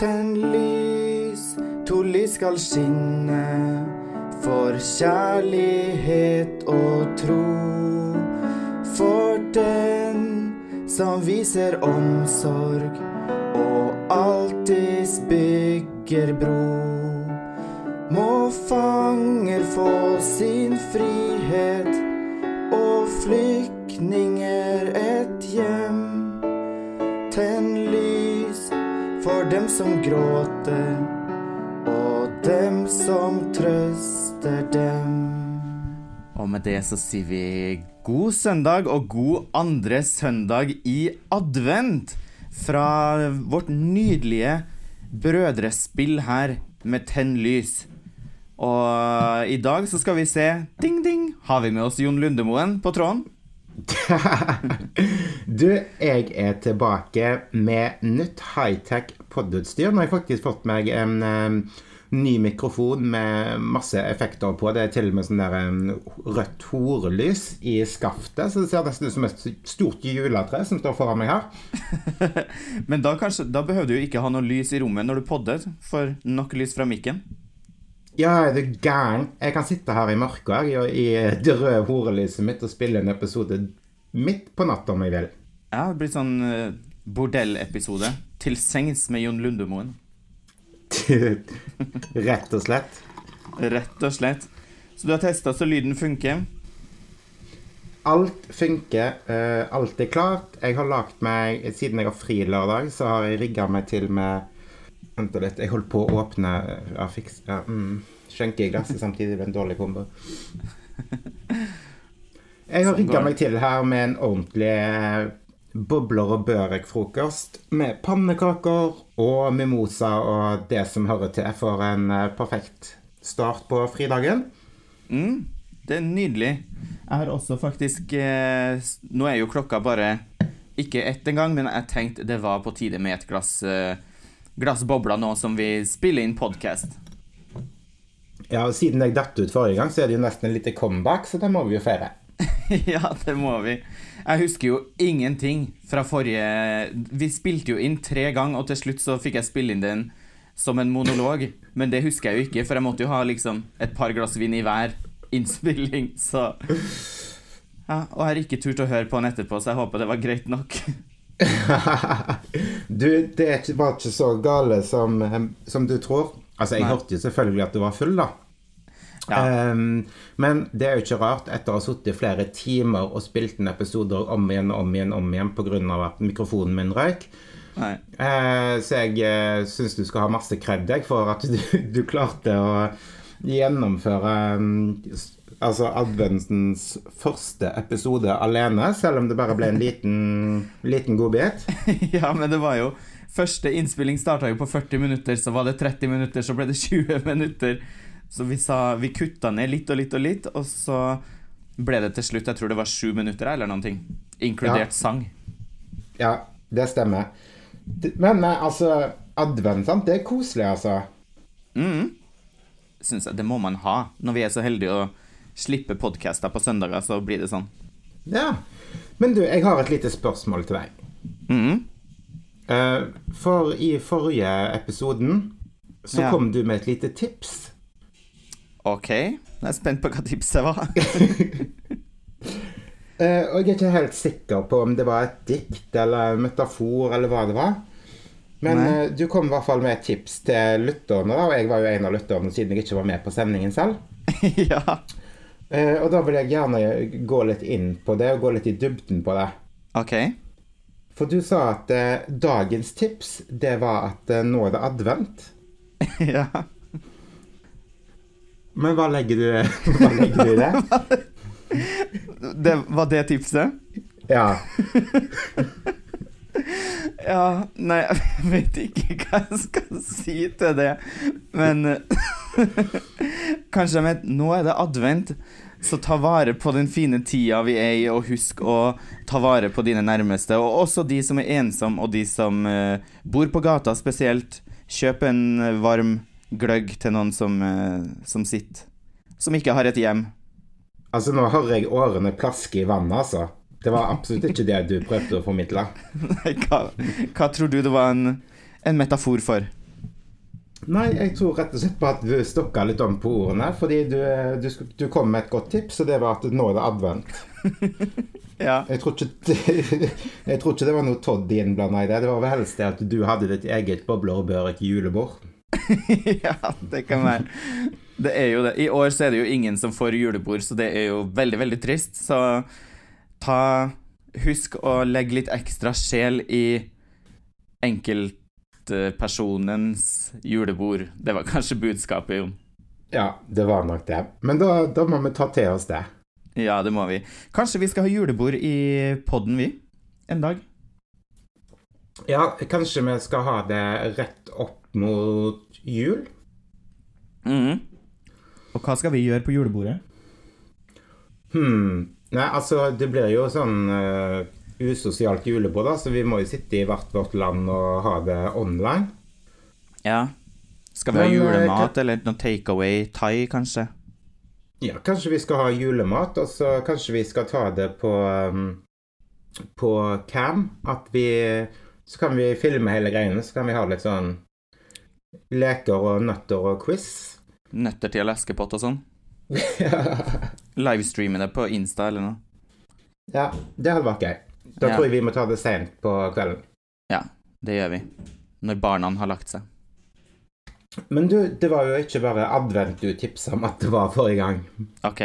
Tenn lys, to lys skal skinne for kjærlighet og tro. For den som viser omsorg og alltids bygger bro. Må fanger få sin frihet dem som gråter, og dem som trøster dem. Og med det så sier vi god søndag og god andre søndag i advent fra vårt nydelige brødrespill her med Tenn lys. Og i dag så skal vi se Ding, ding! Har vi med oss Jon Lundemoen på tråden? du, jeg er tilbake med nytt high-tech podutstyr. Nå har jeg faktisk fått meg en um, ny mikrofon med masse effekter på. Det er til og med sånn der um, rødt horelys i skaftet, så det ser nesten ut som et stort juletre som står foran meg her. Men da, kanskje, da behøver du jo ikke ha noe lys i rommet når du podder, for nok lys fra mikken. Ja, er du gæren? Jeg kan sitte her i mørket i det røde horelyset mitt og spille en episode midt på natta om jeg vil. Ja, det blir sånn uh, bordellepisode. Til sengs med Jon Lundemoen. Rett og slett. Rett og slett. Så du har testa så lyden funker? Alt funker. Uh, alt er klart. Jeg har lagt meg Siden jeg har fri lørdag, så har jeg rigga meg til med Vent litt, jeg holdt på å åpne ja, fiks, ja, mm, skjenke i glasset samtidig. Det ble en dårlig kombo. Jeg har rigga meg til her med en ordentlig bobler og børek-frokost med pannekaker og mimosa og det som hører til for en perfekt start på fridagen. Mm, det er nydelig. Jeg har også faktisk eh, Nå er jo klokka bare ikke ett engang, men jeg tenkte det var på tide med et glass, eh, glass bobler nå som vi spiller inn podkast. Ja, og siden jeg datt ut forrige gang, så er det jo nesten et lite comeback, så det må vi jo feire. ja, det må vi. Jeg husker jo ingenting fra forrige Vi spilte jo inn tre ganger, og til slutt så fikk jeg spille inn den som en monolog. Men det husker jeg jo ikke, for jeg måtte jo ha liksom et par glass vin i hver innspilling, så ja, Og jeg har ikke turt å høre på den etterpå, så jeg håper det var greit nok. du, det var ikke så gale som, som du tror. Altså, jeg Nei. hørte jo selvfølgelig at du var full, da. Ja. Um, men det er jo ikke rart, etter å ha sittet flere timer og spilt inn episoder om igjen og om igjen om igjen pga. at mikrofonen min røyk. Uh, så jeg uh, syns du skal ha masse kred for at du, du, klarte å gjennomføre um, altså adventens første episode alene, selv om det bare ble en liten, liten godbit. ja, men det var jo Første innspilling starta jo på 40 minutter, så var det 30 minutter, så ble det 20 minutter. Så vi sa Vi kutta ned litt og litt og litt, og så ble det til slutt Jeg tror det var sju minutter eller noen ting. Inkludert ja. sang. Ja, det stemmer. Men altså Advent, sant? Det er koselig, altså. mm. Syns jeg. Det må man ha. Når vi er så heldige å slippe podkaster på søndager, så blir det sånn. Ja. Men du, jeg har et lite spørsmål til deg. Mm. For i forrige episoden så ja. kom du med et lite tips OK. Jeg er spent på hva tipset var. uh, og jeg er ikke helt sikker på om det var et dikt eller en metafor eller hva det var. Men uh, du kom i hvert fall med et tips til lytterne, og jeg var jo en av lytterne siden jeg ikke var med på sendingen selv. ja. Uh, og da vil jeg gjerne gå litt inn på det, og gå litt i dybden på det. Ok. For du sa at dagens tips, det var at nå er det advent. ja. Men hva legger du, hva legger du i det? det? Var det tipset? Ja. ja Nei, jeg vet ikke hva jeg skal si til det, men Kanskje de vet, Nå er det advent, så ta vare på den fine tida vi er i, og husk å ta vare på dine nærmeste, og også de som er ensomme, og de som uh, bor på gata spesielt. Kjøp en varm gløgg til noen som, uh, som sitter Som ikke har et hjem. Altså, nå hører jeg årene plaske i vannet, altså. Det var absolutt ikke det du prøvde å formidle. Nei, hva, hva tror du det var en, en metafor for? Nei, jeg tror rett og slett på at du stokka litt om på ordene. Fordi du, du, du, kom med et godt tips, og det var at nå er det advent. ja. jeg, tror ikke, jeg tror ikke det var noe Todd innblanda i det. Det var vel helst det at du hadde ditt eget bobler og børek julebord. ja, det kan være. Det er jo det. I år så er det jo ingen som får julebord, så det er jo veldig, veldig trist. Så ta Husk å legge litt ekstra sjel i enkelt personens julebord. Det var kanskje budskapet, Jon. Ja, det var nok det. Men da, da, må vi ta til oss det. Ja, det må vi. Kanskje vi skal ha julebord i podden, vi? En dag? Ja, kanskje vi skal ha det rett opp mot jul? Mm. Og hva skal vi gjøre på julebordet? Hm Nei, altså, det blir jo sånn uh, usosialt julebord, da, så vi må jo sitte i hvert vårt land og ha det online. Ja. Skal vi ha Men, ha julemat kan... eller noe takeaway thai, kanskje? Ja, kanskje vi skal ha julemat, og så kanskje vi skal ta det på um, på cam. At vi Så kan vi filme hele greiene, så kan vi ha litt sånn leker og nøtter og quiz. Nøtter til Askepott og sånn? Livestreame det på Insta eller noe? Ja, det hadde vært gøy. Da ja. tror jeg vi må ta det sent på kvelden. Ja, det gjør vi. Når barna har lagt seg. Men du, det var jo ikke bare advent du tipsa om at det var forrige gang. Ok.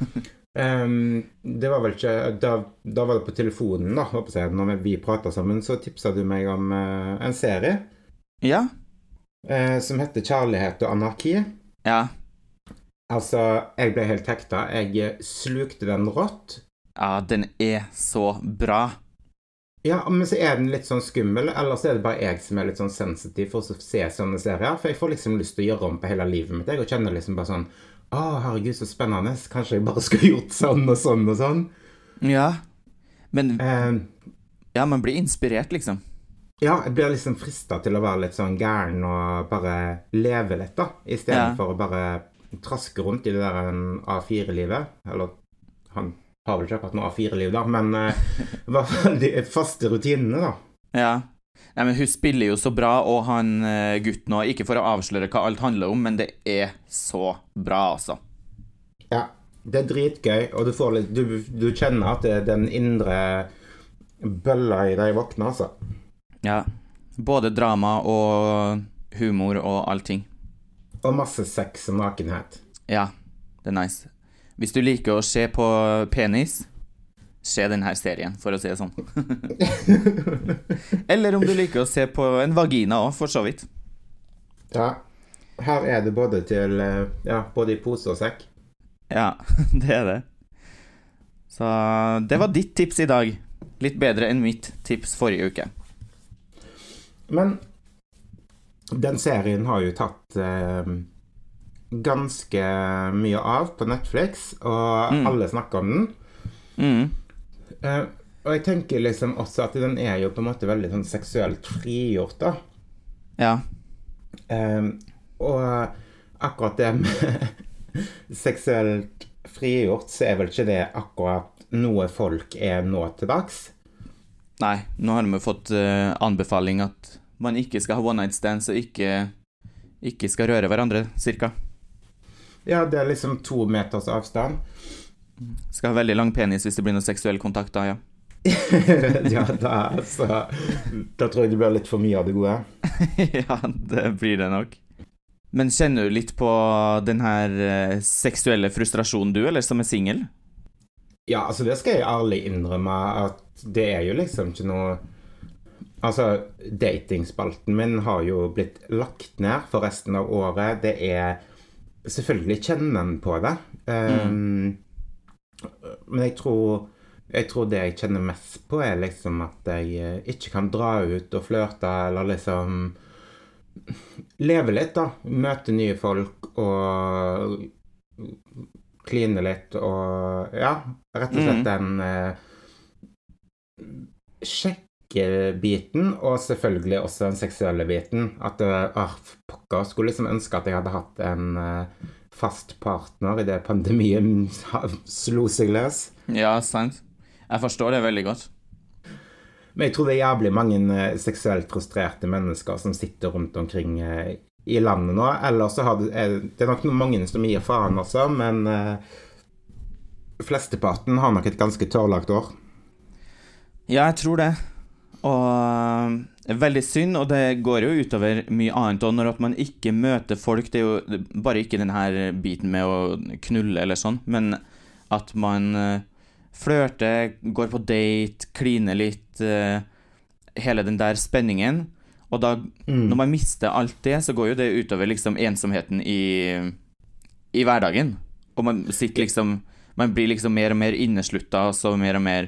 um, det var vel ikke da, da, var det på telefonen, da, håper jeg, når vi prata sammen, så tipsa du meg om uh, en serie. Ja. Uh, som heter 'Kjærlighet og anarki'. Ja. Altså, jeg ble helt hekta. Jeg slukte den rått. Ja, den er så bra. Ja, men så er den litt sånn skummel, eller så er det bare jeg som er litt sånn sensitiv for å se sånne serier. For jeg får liksom lyst til å gjøre om på hele livet mitt, jeg, og kjenner liksom bare sånn Å, herregud, så spennende. Kanskje jeg bare skulle gjort sånn og sånn og sånn. Ja. Men eh, Ja, man blir inspirert, liksom. Ja, jeg blir liksom frista til å være litt sånn gæren og bare leve litt, da. Istedenfor ja. For å bare traske rundt i det der A4-livet. Eller han har vel ikke akkurat noe A4-liv, da, men i hvert fall de faste rutinene, da. Ja. Nei, men Hun spiller jo så bra, og han uh, gutten òg. Ikke for å avsløre hva alt handler om, men det er så bra, altså. Ja. Det er dritgøy, og du, får litt, du, du kjenner at det er den indre bølla i deg våkner, altså. Ja. Både drama og humor og allting. Og masse sex og nakenhet. Ja. Det er nice. Hvis du liker å se på penis, se denne serien, for å si det sånn. Eller om du liker å se på en vagina òg, for så vidt. Ja. Her er det både til eh, Ja, både i pose og sekk. Ja, det er det. Så det var ditt tips i dag. Litt bedre enn mitt tips forrige uke. Men den serien har jo tatt eh, ganske mye av på Netflix, og mm. alle snakker om den. Mm. Uh, og jeg tenker liksom også at den er jo på en måte veldig sånn seksuelt frigjort, da. Ja. Um, og akkurat det med seksuelt frigjort, så er vel ikke det akkurat noe folk er nå til dags. Nei, nå har vi fått uh, anbefaling at man ikke skal ha one night stands og ikke, ikke skal røre hverandre, cirka. Ja, det er liksom to meters avstand. Skal ha veldig lang penis hvis det blir noe seksuell kontakt da, ja. ja, da, altså da tror jeg det blir litt for mye av det gode. ja, det blir det nok. Men kjenner du litt på den her eh, seksuelle frustrasjonen du, eller som er singel? Ja, altså det skal jeg ærlig innrømme at det er jo liksom ikke noe Altså, datingspalten min har jo blitt lagt ned for resten av året. Det er selvfølgelig kjenner en på det. Um, mm. Men jeg tror, jeg tror det jeg kjenner mest på, er liksom at jeg eh, ikke kan dra ut og flørte eller liksom Leve litt, da. Møte nye folk og kline litt og Ja, rett og slett mm. den sjekkebiten, og selvfølgelig også den seksuelle biten. At uh, pokker, skulle liksom ønske at jeg hadde hatt en uh, fast partner idet pandemien slo seg løs. Ja, sant. Jeg forstår det veldig godt. Men jeg tror det er jævlig mange uh, seksuelt frustrerte mennesker som sitter rundt omkring i landet nå. Eller så har det, det er nok mange som gir faen også, men flesteparten har nok et ganske tørrlagt år. Ja, jeg tror det. Og er veldig synd, og det går jo utover mye annet. Og når at man ikke møter folk, det er jo bare ikke denne biten med å knulle eller sånn, men at man uh, flørter, går på date, kliner litt, uh, hele den der spenningen. Og da, mm. når man mister alt det, så går jo det utover liksom ensomheten i, i hverdagen. Og man sitter liksom Man blir liksom mer og mer inneslutta, og så mer og mer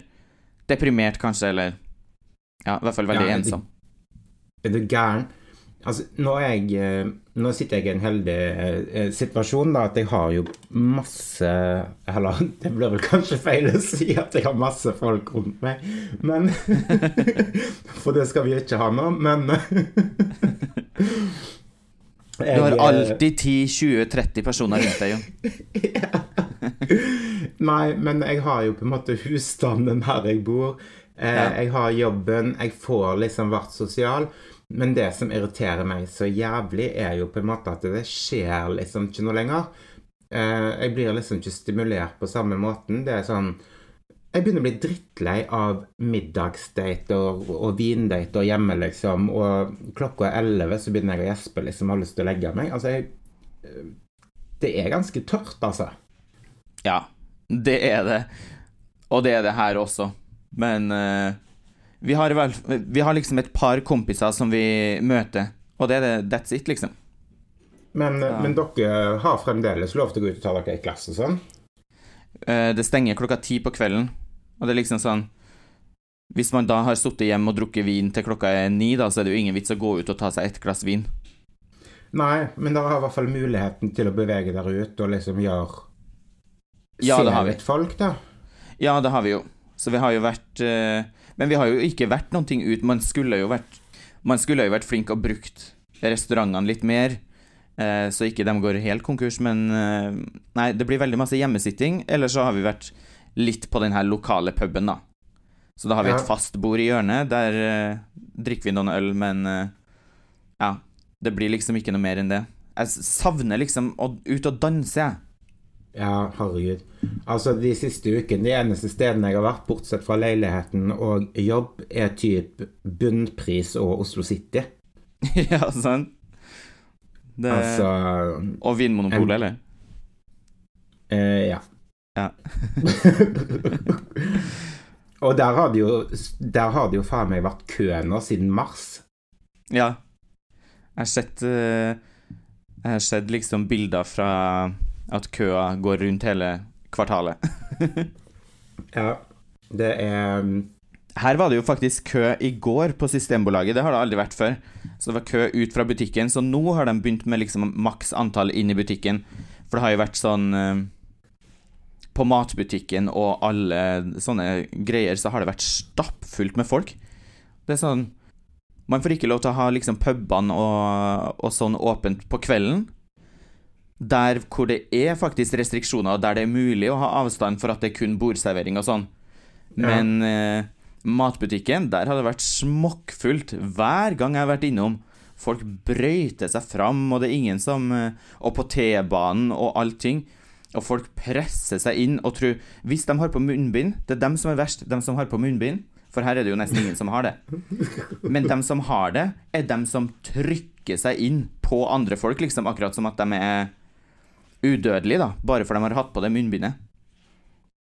deprimert, kanskje, eller Ja, i hvert fall veldig ja, ensom. Er du gæren? Altså, nå, jeg, eh, nå, sitter jeg i en heldig eh, situasjon, da, at jeg har jo masse Eller det blir vel kanskje feil å si at jeg har masse folk rundt meg, men For det skal vi ikke ha nå, men jeg, Du har eh, alltid 10-20-30 personer rundt deg, jo. ja. Nei, men jeg har jo på en måte husstanden her jeg bor. Eh, ja. Jeg har jobben, jeg får liksom vært sosial. Men det som irriterer meg så jævlig, er jo på en måte at det skjer liksom ikke noe lenger. Eh, jeg blir liksom ikke stimulert på samme måten. Det er sånn Jeg begynner å bli drittlei av middagsdate og vindate og hjemme, liksom. Og klokka er elleve, så begynner jeg å gjespe, liksom. Har lyst til å legge meg. Altså, jeg eh, Det er ganske tørt, altså. Ja, det er det. Og det er det her også. Men uh, vi, har vel, vi har liksom et par kompiser som vi møter, og det er det, that's it, liksom. Men, ja. men, dere har fremdeles lov til å gå ut og ta dere et glass og sånn? Uh, det stenger klokka ti på kvelden, og det er liksom sånn Hvis man da har sittet hjemme og drukket vin til klokka er ni, da, så er det jo ingen vits å gå ut og ta seg et glass vin. Nei, men dere har i hvert fall muligheten til å bevege dere ut og liksom gjøre ja, det har vi. folk, da? Ja, det har vi jo. Så vi har jo vært uh, Men vi har jo ikke vært noen ting ut. Man skulle jo vært Man skulle jo vært flink og brukt restaurantene litt mer, uh, så ikke de går helt konkurs, men uh, Nei, det blir veldig masse hjemmesitting. Eller så har vi vært litt på den her lokale puben, da. Så da har vi et fast bord i hjørnet. Der drikker vi noen øl, men ja. Det blir liksom ikke noe mer enn det. Jeg savner liksom å ut og danse, jeg. Ja, herregud. Altså, de siste ukene, de eneste stedene jeg har vært, bortsett fra leiligheten og jobb, er typ Bunnpris og Oslo City. ja, sant? Det... Altså Og Vinmonopolet, eller? Eh, ja. Ja. og der har det jo Der har det jo faen meg vært kø nå siden mars. Ja. Jeg har sett uh, Jeg har sett liksom bilder fra at køa går rundt hele kvartalet. ja, det er um, Her var det jo faktisk kø i går på Systembolaget. Det har det aldri vært før. Så det var kø ut fra butikken. Så nå har de begynt med liksom maks antall inn i butikken. For det har jo vært sånn uh, På matbutikken og alle sånne greier så har det vært stappfullt med folk. Det er sånn Man får ikke lov til å ha liksom pubene og, og sånn åpent på kvelden der hvor det er faktisk restriksjoner, der det er mulig å ha avstand for at det er kun bordservering og sånn. Men ja. eh, matbutikken, der har det vært smokkfullt hver gang jeg har vært innom. Folk brøyter seg fram, og det er ingen som eh, Og på T-banen og allting. Og folk presser seg inn og tror Hvis de har på munnbind Det er dem som er verst, dem som har på munnbind. For her er det jo nesten ingen som har det. Men dem som har det, er dem som trykker seg inn på andre folk, liksom. Akkurat som at de er udødelig, da, bare for de har hatt på det munnbindet.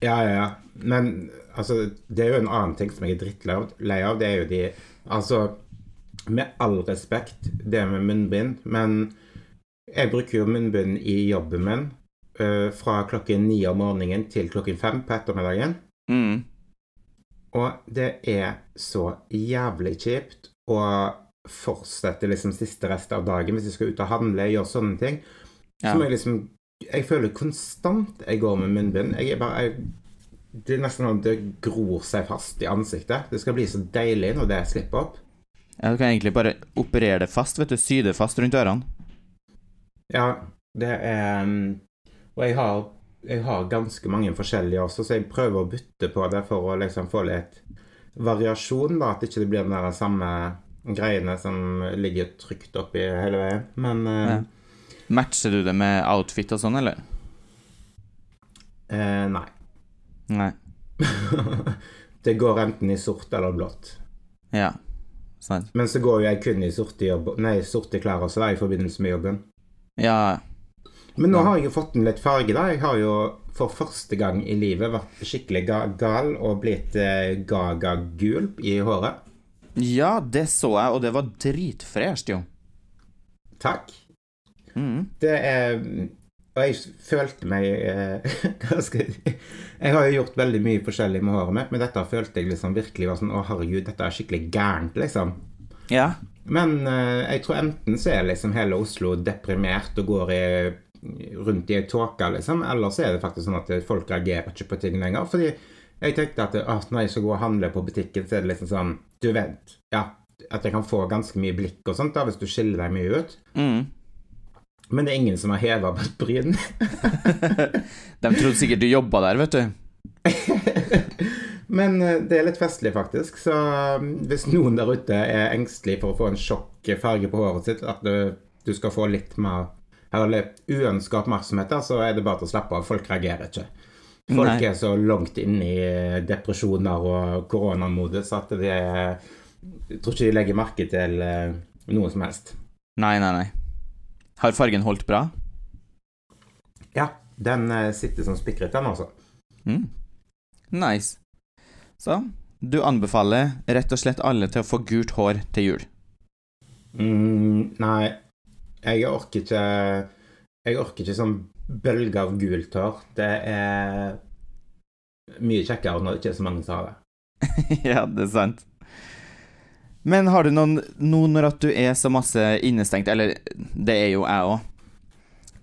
Ja, ja, ja. Men altså, det er jo en annen ting som jeg er drittlei av. Det er jo de Altså, med all respekt, det med munnbind, men jeg bruker jo munnbind i jobben min uh, fra klokken ni om morgenen til klokken fem på ettermiddagen. Mm. Og det er så jævlig kjipt å fortsette liksom siste rest av dagen hvis jeg skal ut og handle, gjøre sånne ting. Så må jeg liksom jeg føler konstant jeg går med munnbind. Jeg er bare jeg, Det er nesten sånn at det gror seg fast i ansiktet. Det skal bli så deilig når det slipper opp. Ja, du kan egentlig bare operere det fast, vet du. Sy det fast rundt ørene. Ja, det er um, Og jeg har, jeg har ganske mange forskjellige også, så jeg prøver å bytte på det for å liksom få litt variasjon, da. At ikke det ikke blir den der samme greiene som ligger trygt oppi hele veien. Men eh, Ja. Matcher du det med outfit og sånn, eller? eh, nei. Nei. det går enten i sort eller blått. Ja. Sant. Men så går jo jeg kun i sorte, jobb, nei, sorte klær også da, i forbindelse med jobben. Ja. Men nå Ja. har jeg jo fått en litt farge, da. Jeg har jo for første gang i livet vært skikkelig ga gal og blitt eh, gaga-gul i håret. Ja, det så jeg, og det var dritfresht, jo. Takk. Mm. Det er Og jeg følte meg eh, Hva skal jeg si? Jeg har jo gjort veldig mye forskjellig med håret mitt, men dette følte jeg liksom virkelig var sånn Å, herregud, dette er skikkelig gærent, liksom. Ja. Men eh, jeg tror enten så er liksom hele Oslo deprimert og går i, rundt i ei tåke, liksom, eller så er det faktisk sånn at folk reagerer ikke på ting lenger. Fordi jeg tenkte at ah, når jeg skal gå og handle på butikken, så er det liksom sånn Du vet, ja, at jeg kan få ganske mye blikk og sånt da, hvis du skiller deg mye ut. Mm. Men det er ingen som har heva på et bryn. De trodde sikkert du jobba der, vet du. Men eh, det er litt festlig, faktisk. Så um, hvis noen der ute er engstelig for å få en sjokk farge på håret sitt, at du, du skal få litt mer eller uønska oppmerksomhet, så er det bare til å slappe av. Folk reagerer ikke. Folk Nei. er så langt inne i depresjoner og koronamodus at det Jeg tror ikke de legger merke til eh, noe som helst. Nei, nei, nei. Har fargen holdt bra? Ja, den eh, sitter som spikret, den, altså. Mm. Nice. Så du anbefaler rett og slett alle til å få gult hår til jul? Mm, nei, jeg orker ikke Jeg orker ikke sånn bølge av gult hår. Det er mye kjekkere når det ikke er så mange som har det. ja, det er sant. Men har du noen Nå når at du er så masse innestengt, eller det er jo jeg òg,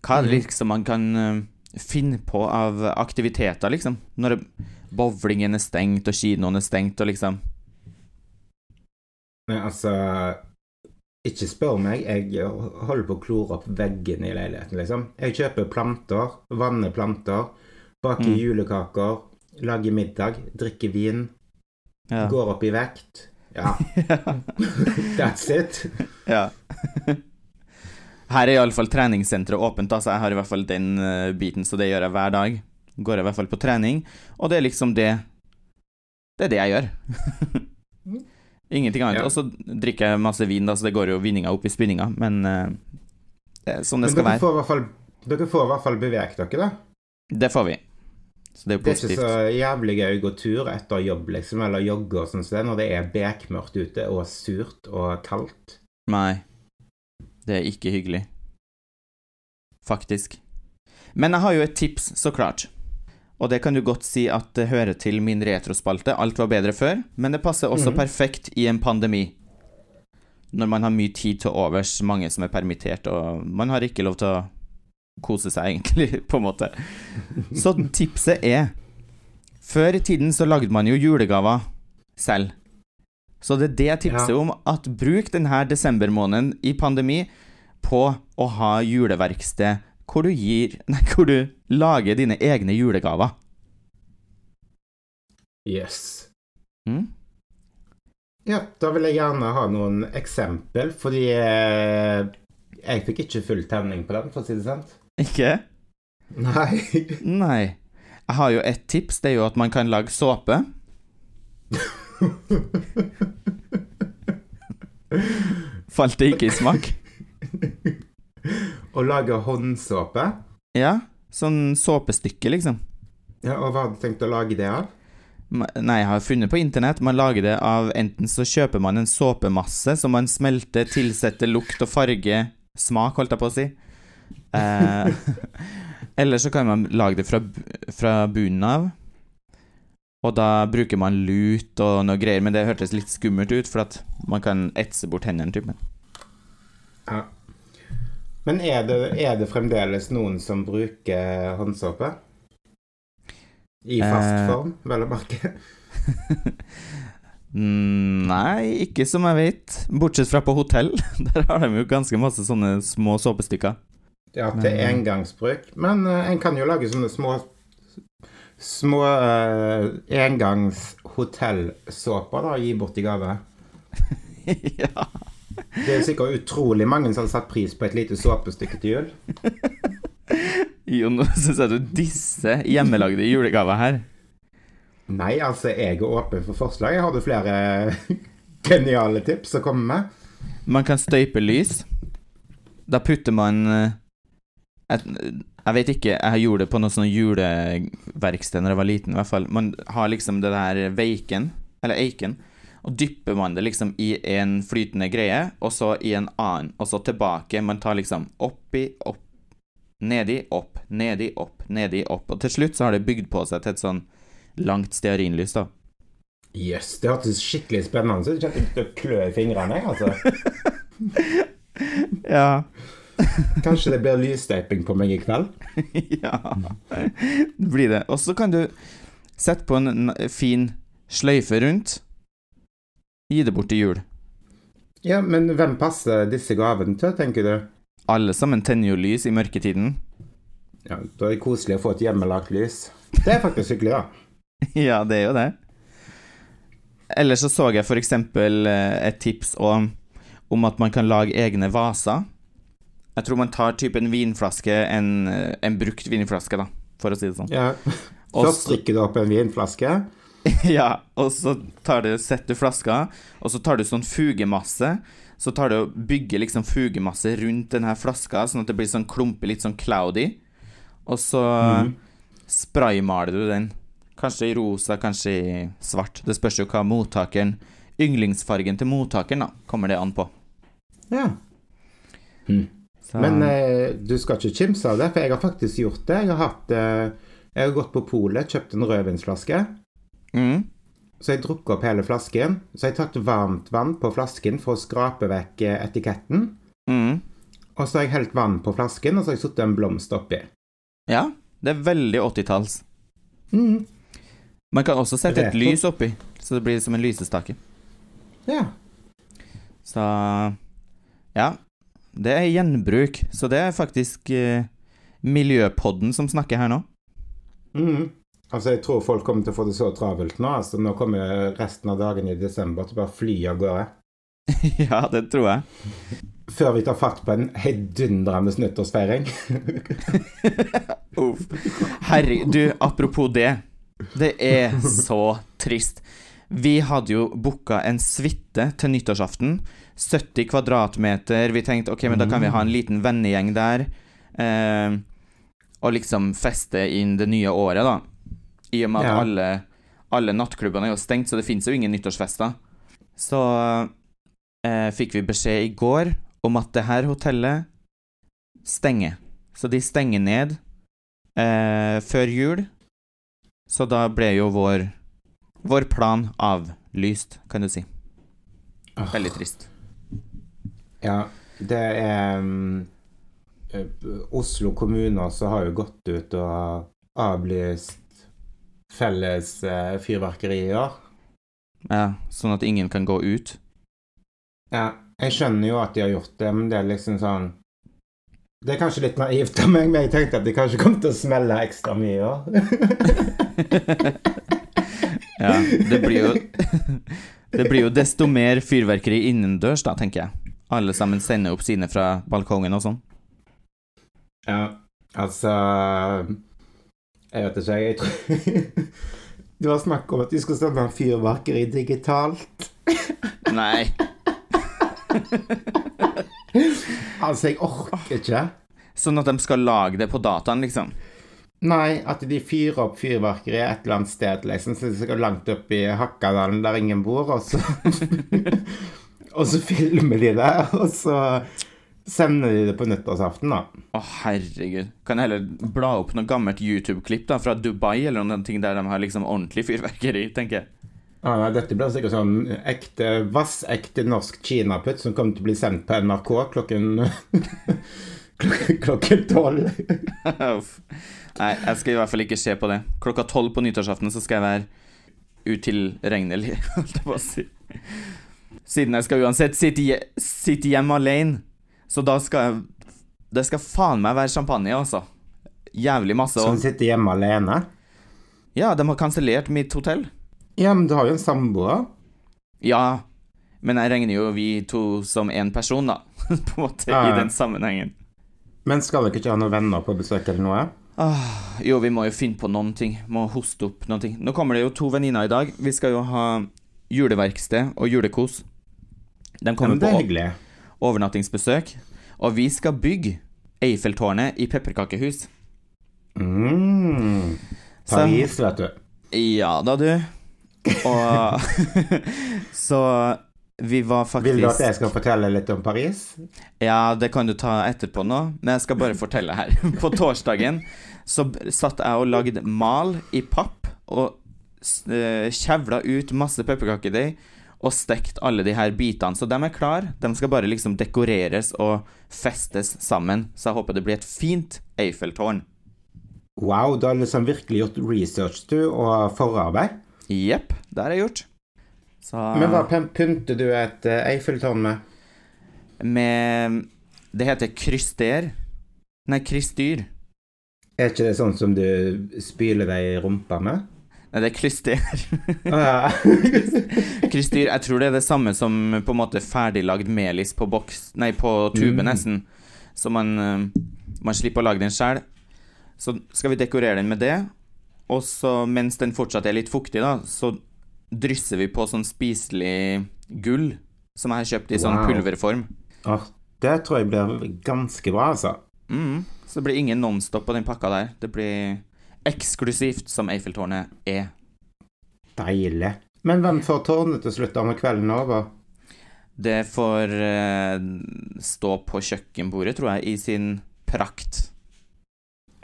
hva er det Mhm. liksom man kan eh, finne på av aktiviteter, liksom? Når bowlingen er stengt, og kinoen er stengt, og liksom Men altså Ikke spør meg. Jeg holder på å klore opp veggene i leiligheten, liksom. Jeg kjøper planter, vanner planter, baker Mm. julekaker, lager middag, drikker vin, Ja. går opp i vekt. Ja, that's it. ja. Her er iallfall treningssenteret åpent, altså. så jeg har i hvert fall den eh, biten, så det gjør jeg hver dag. Går jeg i hvert fall på trening, og det er liksom det Det er det jeg gjør. Ingenting annet. Ja. Og så drikker jeg masse vin, da, så det går jo vinninga opp i spinninga, men uh, det er sånn det Men skal være. får, fall, dere får i hvert fall beveget dere, da. Det får vi. Så det er jo Det er ikke så jævlig gøy å gå tur etter jobb, liksom, eller jogge og sånn når det er bekmørkt ute og surt og kaldt. Nei. Det er ikke hyggelig. Faktisk. Men jeg har jo et tips, så klart. Og det kan du godt si at det hører til min retrospalte. Alt var bedre før, men det passer også mm. perfekt i en pandemi. Når man har mye tid til overs, mange som er permittert, og man har ikke lov til å kose seg, egentlig, på en måte. Så tipset er Før i tiden så lagde man jo julegaver selv. Så det er det jeg tipser Ja. om, at bruk denne desembermåneden i pandemi på å ha juleverksted hvor du gir Nei, hvor du lager dine egne julegaver. Yes. Mm? Ja, da vil jeg gjerne ha noen eksempel, fordi jeg fikk ikke full tenning på den, for å si det sant. Ikke? Nei. Nei. Jeg har jo et tips, det er jo at man kan lage såpe. Falt det ikke i smak? Å lage håndsåpe. Ja, sånn såpestykke, liksom. Ja, og hva hadde du tenkt å lage det av? Nei, jeg har funnet på internett. Man lager det av Enten så kjøper man en såpemasse som man smelter, tilsetter lukt og farge Smak, holdt jeg på å si. Eh, eller så kan man lage det fra, fra bunnen av. Og da bruker man lut og noe greier, men det hørtes litt skummelt ut, for at man kan etse bort hendene, typen. Ja. Men er det, er det fremdeles noen som bruker håndsåpe? I fast Eh. form, vel å merke? Mm, Nei, ikke som jeg vet. Bortsett fra på hotell. Der har de jo ganske masse sånne små såpestykker. Ja, til Men- engangsbruk. Men uh, en kan jo lage sånne små Små uh, engangshotellsåper og gi bort i gave. ja. Det er sikkert utrolig mange som har satt pris på et lite såpestykke til jul. Jo, nå syns jeg du disser hjemmelagde julegaver her. Nei, altså, jeg er åpen for forslag. Jeg hadde flere geniale tips å komme med. Man kan støype lys. Da putter man et, Jeg vet ikke, jeg gjorde det på noe sånn juleverksted da jeg var liten, i hvert fall. Man har liksom det der veiken, eller eiken, og dypper man det liksom i en flytende greie, og så i en annen, og så tilbake. Man tar liksom oppi, opp, nedi, opp, nedi, opp, nedi, opp. Og til slutt så har det bygd på seg til et sånn langt stearinlys, da. Jøss, yes, det hørtes skikkelig spennende ut. Jeg kjente det klø i fingrene, jeg, altså. ja. Kanskje det blir lysstøyping på meg i kveld? ja, det blir det. Og så kan du sette på en fin sløyfe rundt. Gi det bort til jul. Ja, men hvem passer disse gavene til, tenker du? Alle sammen tenner jo lys i mørketiden. Ja, Da er det koselig å få et hjemmelagt lys. Det er faktisk hyggelig, da. ja, det er jo det. Ellers så så jeg for eksempel eh, et tips om, om at man kan lage egne vaser. Jeg tror man tar type en vinflaske, en, eh, en brukt vinflaske, da, for å si det sånn. Ja. Først drikker du opp en vinflaske. ja, og så tar du, setter du flaska, og så tar du sånn fugemasse. Så tar du og bygger liksom fugemasse rundt denne flaska, sånn at det blir sånn klumpe, litt sånn cloudy. Og så mm. spraymaler du den. Kanskje i rosa, kanskje i svart. Det spørs jo hva mottakeren Yndlingsfargen til mottakeren, da, kommer det an på. Ja. Mm. Men eh, du skal ikke kimse av det, for jeg har faktisk gjort det. Jeg har, hatt, eh, jeg har gått på polet, kjøpt en rødvinsflaske. Mm. Så jeg drukket opp hele flasken. Så jeg tatt varmt vann på flasken for å skrape vekk eh, etiketten. Mm. Og så har jeg helt vann på flasken, og så har jeg satt en blomst oppi. Ja, det er veldig 80-talls. Mm. Man kan også sette et lys oppi, så det blir som en lysestake. Ja. Så Ja. Det er gjenbruk, så det er faktisk eh, Miljøpodden som snakker her nå. Mm. Altså, jeg tror folk kommer til å få det så travelt nå. Altså, nå kommer resten av dagen i desember til å bare fly av gårde. ja, det tror jeg. Før vi tar fatt på en heidundrende nyttårsfeiring. Uff. Herregud, du, apropos det. Det er så trist. Vi hadde jo booka en suite til nyttårsaften. 70 kvadratmeter. Vi tenkte ok, men da kan vi ha en liten vennegjeng der. Eh, og liksom feste inn det nye året, da. I og med at Ja. alle, alle nattklubbene er jo stengt, så det fins jo ingen nyttårsfester. Så eh, fikk vi beskjed i går om at det her hotellet stenger. Så de stenger ned eh, før jul. Så da ble jo vår, vår plan avlyst, kan du si. Ah. Veldig trist. Ja, det er um, eh, Oslo kommune også har jo gått ut og avlyst felles fyrverkerier i år. Ja, sånn at ingen kan gå ut. Ja, jeg skjønner jo at de har gjort det, men det er liksom sånn Det er kanskje litt naivt av meg, men jeg tenkte at de kanskje kom til å smelle ekstra mye òg. Ja, det blir jo Det blir jo desto mer fyrverkeri innendørs, da, tenker jeg. Alle sammen sender opp sine fra balkongen og sånn. ja, altså Jeg vet ikke, jeg tror Det var snakk om at vi skulle sende fyrverkeri digitalt. Nei. Altså, jeg orker ikke. Sånn at de skal lage det på dataen, liksom. Nei, at de fyrer opp fyrverkeri et eller annet sted, liksom, så skal langt opp i Hakkadalen der ingen bor, og så Og så filmer de det, og så sender de det på nyttårsaften, da. Å, herregud. Kan jeg heller bla opp noe gammelt YouTube-klipp da, fra Dubai, eller noen ting der de har liksom ordentlig fyrverkeri, tenker jeg. Ah, nei, dette blir sikkert sånn ekte, vassekte norsk kinaputt som kommer til å bli sendt på NRK klokken klok- klokken tolv. Nei, jeg skal i hvert fall ikke se på det. Klokka tolv på nyttårsaften så skal jeg være utilregnelig, holdt jeg på å si. Siden jeg skal uansett sitte, sitte hjemme alene. Så da skal jeg Det skal faen meg være champagne, altså. Jævlig masse. Som du sitter hjemme alene. ja, de har kansellert mitt hotell. Ja, men du har jo en samboer. Ja, Men jeg regner jo vi to som én person, da. På en måte, ja. i den sammenhengen. Men skal dere ikke ha noen venner på besøk eller noe? Ah, jo, vi må jo finne på noen ting. Må hoste opp noen ting. Nå kommer det jo to venninner i dag. Vi skal jo ha juleverksted og julekos. De kommer er på hyggelig. overnattingsbesøk. Og vi skal bygge Eiffeltårnet i pepperkakehus. Mm. Så- Paris, vet du. Ja da, du. Og Så vi var faktisk Vil du at jeg skal fortelle litt om Paris? Ja, det kan du ta etterpå nå, men jeg skal bare fortelle her. På torsdagen så satt jeg og lagde mal i papp og eh, kjevla ut masse pepperkakedeig og stekt alle de her bitene. Så de er klar. De skal bare liksom dekoreres og festes sammen. Så jeg håper det blir et fint Eiffeltårn. Wow, du har liksom virkelig gjort research, du, og forarbeid. Jepp, det har jeg gjort. Så Men hva pyn- pynter du et eh, Eiffeltårn med? med Det heter kryster. Nei, krystyr. Er ikke det sånn som du spyler deg i rumpa med? Nei, det er klyster. Ah, Krystyr, jeg tror det er det samme som på en måte ferdiglagd melis på boks Nei, på tube, Mm. nesten. Så man, eh, man slipper å lage den sjøl. Så skal vi dekorere den med det. Og så, mens den fortsatt er litt fuktig, da, så drysser vi på sånn spiselig gull som jeg har kjøpt i sånn Wow. pulverform. Åh, det tror jeg blir ganske bra, altså. Mm. Så det blir ingen Nonstop på den pakka der. Det blir eksklusivt som Eiffeltårnet er. Deilig. Men hvem får tårnet til slutt da når kvelden er over? Det får uh, stå på kjøkkenbordet, tror jeg, i sin prakt.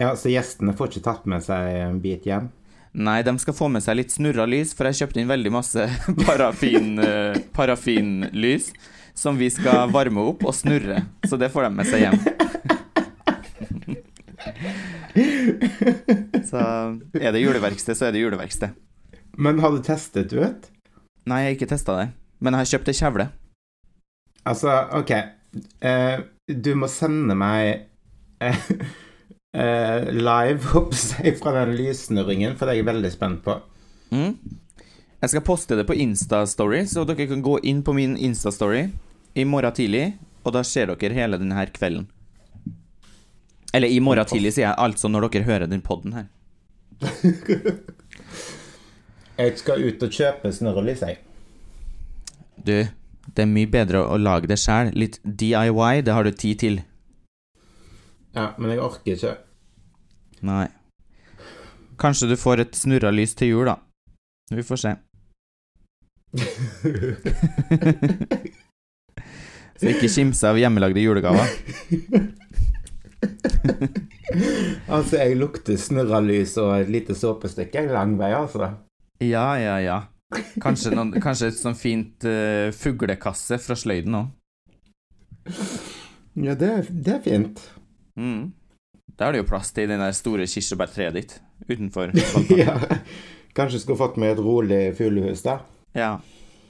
Ja, Så gjestene får ikke tatt med seg en bit hjem? Nei, de skal få med seg litt snurra lys, for jeg kjøpte inn veldig masse parafin, uh, parafinlys som vi skal varme opp og snurre. Så det får de med seg hjem. Så er det juleverksted, så er det juleverksted. Men har du testet ut? Nei, jeg har ikke testa det, men jeg har kjøpt ei kjevle. Altså, OK. Uh, du må sende meg eh, eh, live oppseg fra den lyssnurringen, for det er jeg veldig spent på. Mm. Jeg skal poste det på Insta-story, så dere kan gå inn på min Insta-story i morgen tidlig, og da ser dere hele denne kvelden. Eller i morgen tidlig, sier jeg, altså når dere hører den podden her. Jeg skal ut og kjøpe snørrelys, jeg. Du, det er mye bedre å lage det sjæl. Litt DIY, det har du tid til. Ja, men jeg orker ikke. Nei. Kanskje du får et snurra lys til jul, da. Vi får se. Så ikke kimse av hjemmelagde julegaver. altså, jeg lukter snurrelys og et lite såpestykke lang vei, altså. Ja, ja, ja. Kanskje, noen, kanskje et sånn fint uh, fuglekasse fra sløyden òg. Ja, det, det er fint. Mm. Da er det jo plass til den der store kirsebærtreet ditt utenfor. ja. Kanskje skulle fått meg et rolig fuglehus der. ja.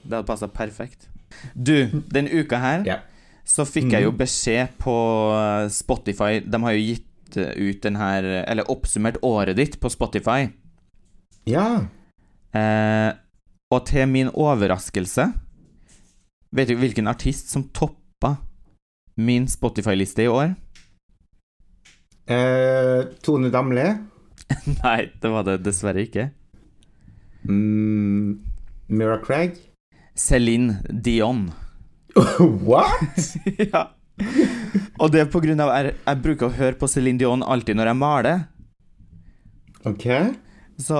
Det hadde passa perfekt. Du, den uka her Ja. så fikk jeg jo beskjed på eh, Spotify De har jo gitt eh, ut den her Eller oppsummert året ditt på Spotify. Ja. Eh, og til min overraskelse Vet du hvilken artist som toppa min Spotify-liste i år? Eh, Tone Damli. Nei, det var det dessverre ikke. Mm, Mira Craig. Celine Dion. What? ja. Og det er på grunn av jeg, jeg bruker å høre på Celine Dion alltid når jeg maler. Ok. Så,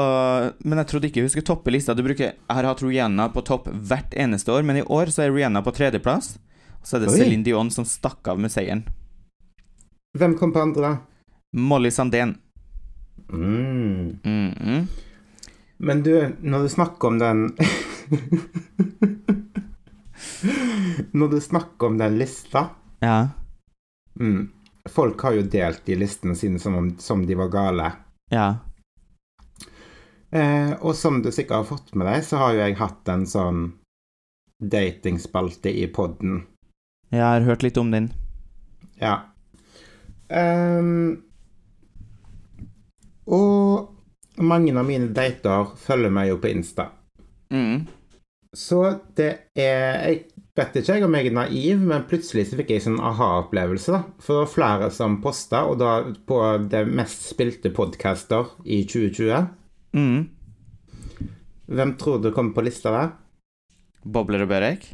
men jeg trodde ikke hun skulle toppe lista. Du bruker, jeg har hatt Rihanna på topp hvert eneste år, men i år så er Rihanna på tredjeplass. Og så er det Oi. Celine Dion som stakk av med seieren. Hvem kom på andre, da? Molly Sandén. Mm. Mm -mm. Men du, når du snakker om den Når du snakker om den lista Ja. mm, Folk har jo delt de listene sine som om som de var gale. Ja. Eh, og som du sikkert har fått med deg, så har jo jeg hatt en sånn datingspalte i podden. Jeg har hørt litt om den. Ja. Ehm, og mange av mine dater følger meg jo på Insta. Mm. Så det er Jeg vet ikke jeg om jeg er naiv, men plutselig så fikk jeg sånn aha-opplevelse. For det var flere som posta, og da på det mest spilte podcaster i 2020. Mm. Hvem tror du kommer på lista der? Bobler og Børek?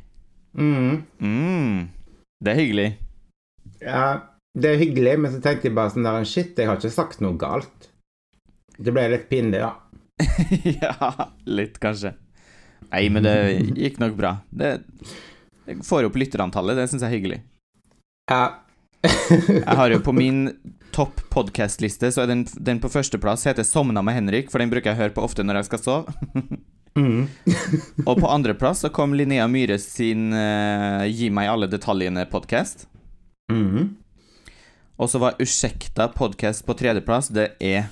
Mm. Mm. Det er hyggelig. Ja, det er hyggelig, men så tenkte jeg bare sånn der Shit, jeg har ikke sagt noe galt. Det ble litt pinlig, da. ja, litt, kanskje. Nei, men det gikk nok bra. Det, det får opp lytterantallet, det syns jeg er hyggelig. Ja. Jeg har jo på min topp podkastliste, så er den, den på førsteplass heter 'Sovna med Henrik', for den bruker jeg å høre på ofte når jeg skal sove. mm. Og på andreplass så kom Linnea Myhre sin uh, 'Gi meg alle detaljene'-podkast. Mm. Og så var Usjekta podkast på tredjeplass. Det er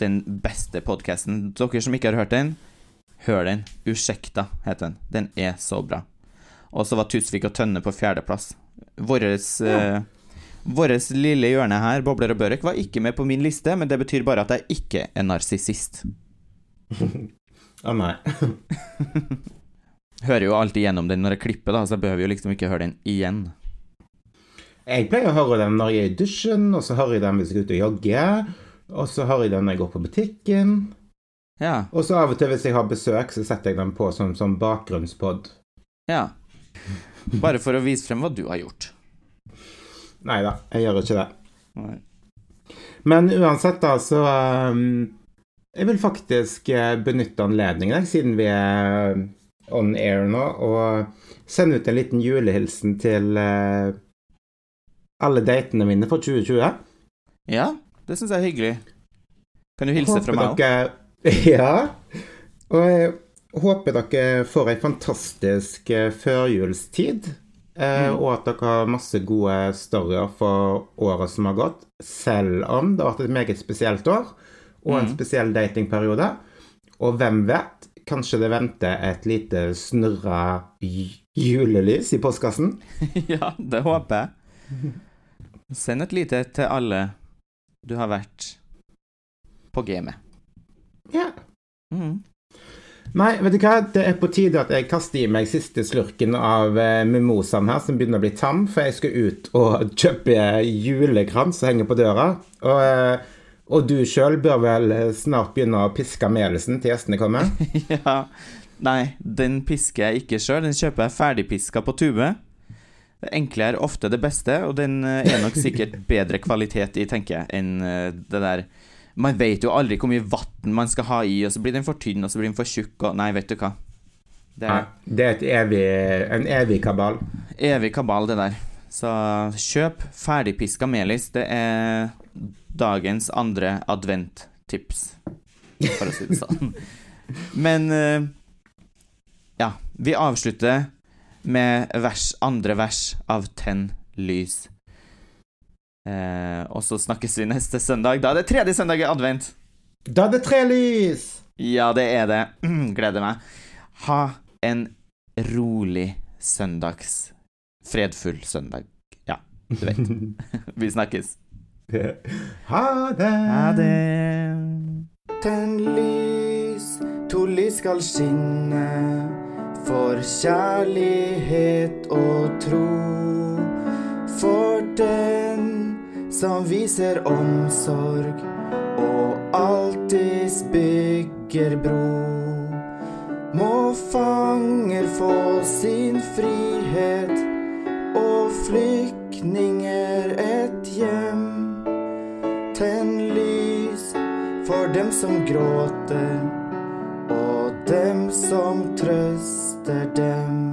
den beste podkasten. Dere som ikke har hørt den, hør den. Usjekta heter den. Den er så bra. Og så var Tusvik og Tønne på fjerdeplass. Våres ja. Vårt lille hjørne her, Bobler og Børek, var ikke med på min liste, men det betyr bare at jeg ikke er narsissist. Å nei. Hører jo alltid gjennom den når jeg klipper, da, så jeg behøver jo liksom ikke høre den igjen. Jeg pleier å høre den når jeg er i dusjen, og så hører jeg den hvis jeg er ute og jogger. Og så har jeg den når jeg går på butikken. Ja. Og så av og til hvis jeg har besøk, så setter jeg den på som, som bakgrunnspod. Ja. Bare for å vise frem hva du har gjort. Nei da, jeg gjør ikke det. Nei. Men uansett, da, så um, Jeg vil faktisk eh, benytte anledningen, jeg, siden vi er on air nå, og sende ut en liten julehilsen til uh, alle datene mine for 2020. Ja, det syns jeg er hyggelig. Kan du hilse fra meg òg? Ja. Og jeg håper dere får ei fantastisk eh, førjulstid. eh, Mm. Og at dere har masse gode storyer for året som har gått. Selv om det har vært et meget spesielt år, og en Mm. spesiell datingperiode. Og hvem vet, kanskje det venter et lite snurra julelys i postkassen? ja, det håper jeg. Send et lite til alle du har vært på gamet. Ja. Mm. Nei, vet du hva? Det er på tide at jeg kaster i meg siste slurken av eh, mimosaen her, som begynner å bli tam, for jeg skal ut og kjøpe julekrans og henge på døra. Og, eh, og du sjøl bør vel snart begynne å piske medelsen til gjestene kommer? ja. Nei, den pisker jeg ikke sjøl. Den kjøper jeg ferdigpiska på tube. Det enkle er ofte det beste, og den eh, er nok sikkert bedre kvalitet i, tenker jeg, enn eh, det der Man vet jo aldri hvor mye vann man skal ha i, og så blir den for tynn, og så blir den for tjukk, og Nei, vet du hva. Det er, er det er evig, en evig kabal. evig kabal, det der. Så kjøp ferdigpiska melis. Det er dagens andre advent-tips, for å si det sånn. Men eh, ja, vi avslutter med vers, andre vers av Tenn lys. Eh, og så snakkes vi neste søndag. Da er det tredje søndag i advent. Da er det tre lys! Ja, det er det. Gleder meg. Ha en rolig søndags Fredfull søndag. Ja, du vet. Vi snakkes. Ha det! Ha det. Tenn lys, to lys skal skinne for kjærlighet og tro. For den som viser omsorg og alltids bygger bro. Må fanger få sin frihet og flyktninger et hjem. Tenn lys for dem som gråter, og dem som trøster dem.